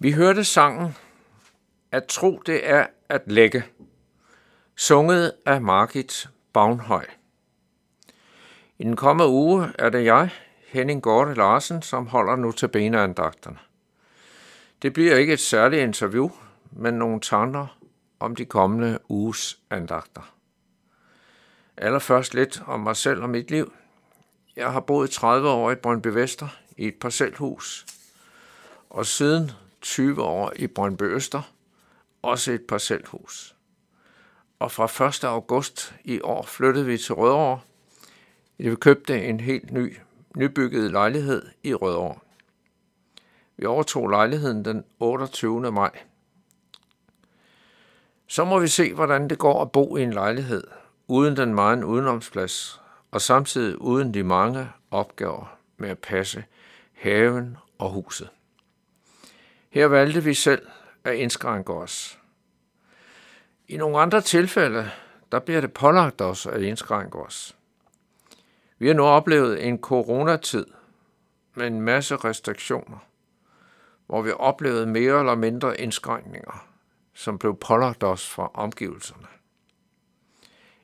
Vi hørte sangen At tro det er at lægge, sunget af Margit Bagnhøj. I den kommende uge er det jeg, Henning Gorte Larsen, som holder nu til beneandagterne. Det bliver ikke et særligt interview, men nogle tanker om de kommende uges andagter. Allerførst lidt om mig selv og mit liv. Jeg har boet 30 år i Brøndby Vester i et parcelhus, og siden 20 år i Brøndby Øster, også et parcelhus. Og fra 1. august i år flyttede vi til Rødovre. Vi købte en helt ny, nybygget lejlighed i Rødovre. Vi overtog lejligheden den 28. maj. Så må vi se, hvordan det går at bo i en lejlighed, uden den meget udenomsplads, og samtidig uden de mange opgaver med at passe haven og huset. Her valgte vi selv at indskrænke os. I nogle andre tilfælde, der bliver det pålagt os at indskrænke os. Vi har nu oplevet en coronatid med en masse restriktioner, hvor vi oplevede mere eller mindre indskrænkninger, som blev pålagt os fra omgivelserne.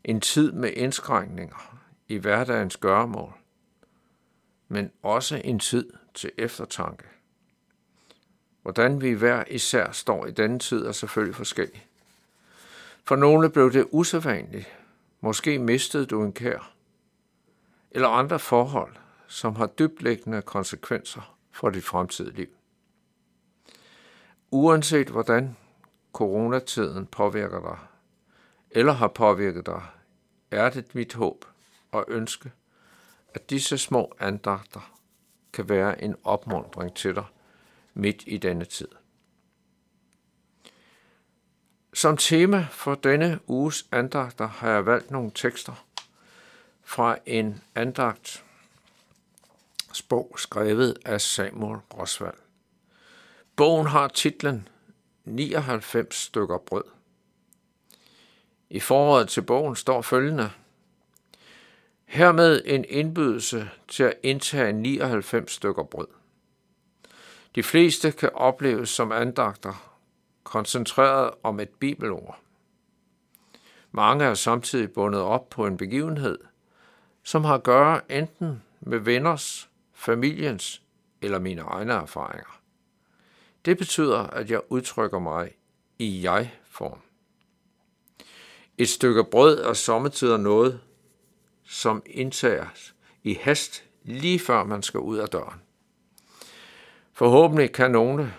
En tid med indskrænkninger i hverdagens gøremål, men også en tid til eftertanke. Hvordan vi hver især står i denne tid er selvfølgelig forskelligt. For nogle blev det usædvanligt. Måske mistede du en kær. Eller andre forhold, som har dybtlæggende konsekvenser for dit fremtidige liv. Uanset hvordan coronatiden påvirker dig, eller har påvirket dig, er det mit håb og ønske, at disse små andagter kan være en opmundring til dig midt i denne tid. Som tema for denne uges andagter har jeg valgt nogle tekster fra en andagt bog skrevet af Samuel Rosvald. Bogen har titlen 99 stykker brød. I forordet til bogen står følgende. Hermed en indbydelse til at indtage 99 stykker brød. De fleste kan opleves som andagter, koncentreret om et bibelord. Mange er samtidig bundet op på en begivenhed, som har at gøre enten med venners, familiens eller mine egne erfaringer. Det betyder, at jeg udtrykker mig i jeg-form. Et stykke brød er sommetider noget, som indtages i hast lige før man skal ud af døren. Forhåbentlig kan nogle,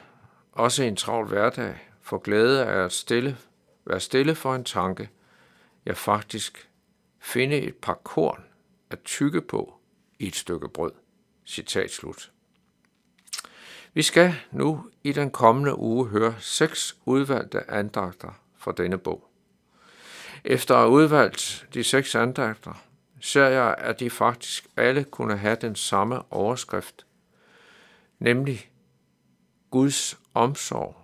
også i en travl hverdag, få glæde af at stille, være stille for en tanke, jeg faktisk finde et par korn at tykke på i et stykke brød. Citat slut. Vi skal nu i den kommende uge høre seks udvalgte andagter fra denne bog. Efter at have udvalgt de seks andagter, ser jeg, at de faktisk alle kunne have den samme overskrift, nemlig Guds omsorg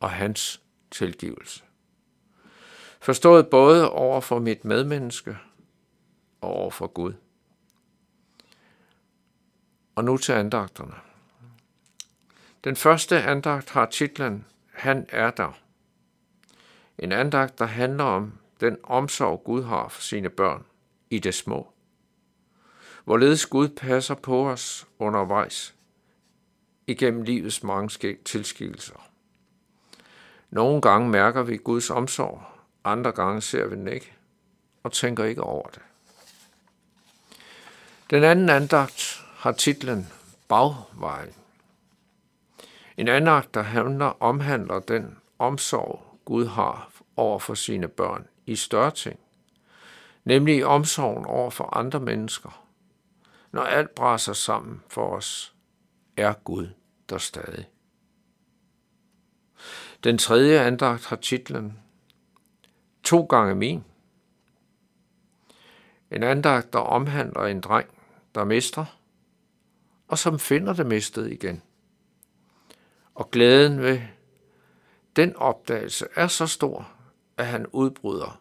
og hans tilgivelse. Forstået både over for mit medmenneske og over for Gud. Og nu til andagterne. Den første andagt har titlen Han er der. En andagt, der handler om den omsorg, Gud har for sine børn i det små. Hvorledes Gud passer på os undervejs igennem livets mange tilskikkelser. Nogle gange mærker vi Guds omsorg, andre gange ser vi den ikke og tænker ikke over det. Den anden andagt har titlen Bagvejen. En andagt, der handler, omhandler den omsorg, Gud har over for sine børn i større ting, nemlig omsorgen over for andre mennesker. Når alt braser sammen for os, er Gud der stadig. Den tredje andagt har titlen To gange min. En andagt, der omhandler en dreng, der mister, og som finder det mistet igen. Og glæden ved den opdagelse er så stor, at han udbryder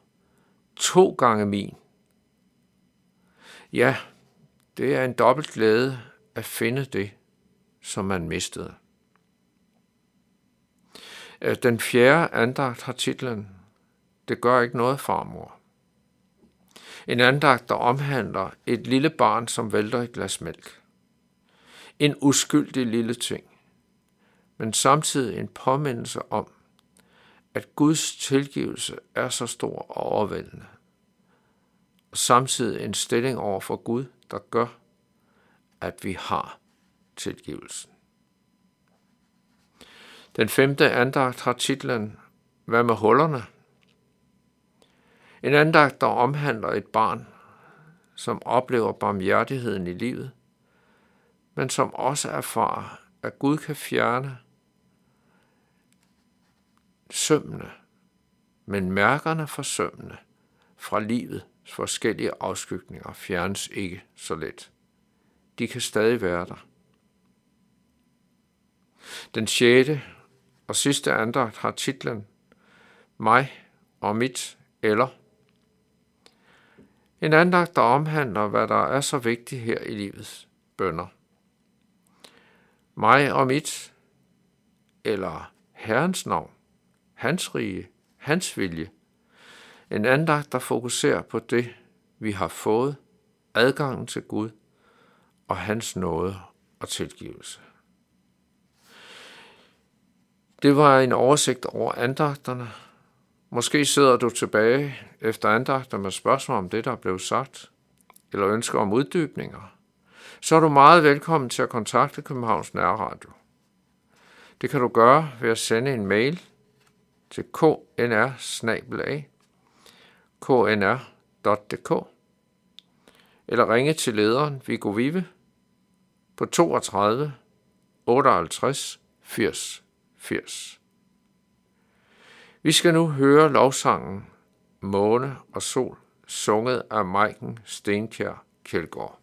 to gange min. Ja, det er en dobbelt glæde at finde det, som man mistede. Øh, den fjerde andagt har titlen Det gør ikke noget, farmor. En andagt, der omhandler et lille barn, som vælter et glas mælk. En uskyldig lille ting, men samtidig en påmindelse om, at Guds tilgivelse er så stor og overvældende, og samtidig en stilling over for Gud, der gør, at vi har tilgivelsen. Den femte andagt har titlen Hvad med hullerne? En andagt, der omhandler et barn, som oplever barmhjertigheden i livet, men som også erfarer, at Gud kan fjerne sømmene, men mærkerne for sømmene fra livets forskellige afskygninger fjernes ikke så let. De kan stadig være der. Den sjette og sidste andagt har titlen Mig og mit eller en andagt, der omhandler, hvad der er så vigtigt her i livets bønder. Mig og mit, eller Herrens navn, hans rige, hans vilje. En andagt, der fokuserer på det, vi har fået, adgangen til Gud og hans nåde og tilgivelse. Det var en oversigt over andagterne. Måske sidder du tilbage efter andagter med spørgsmål om det, der blev sagt, eller ønsker om uddybninger. Så er du meget velkommen til at kontakte Københavns Nærradio. Det kan du gøre ved at sende en mail til knr knr.dk eller ringe til lederen Viggo Vive på 32 58 80 80. Vi skal nu høre lovsangen Måne og Sol, sunget af Maiken Stenkjær Kjeldgaard.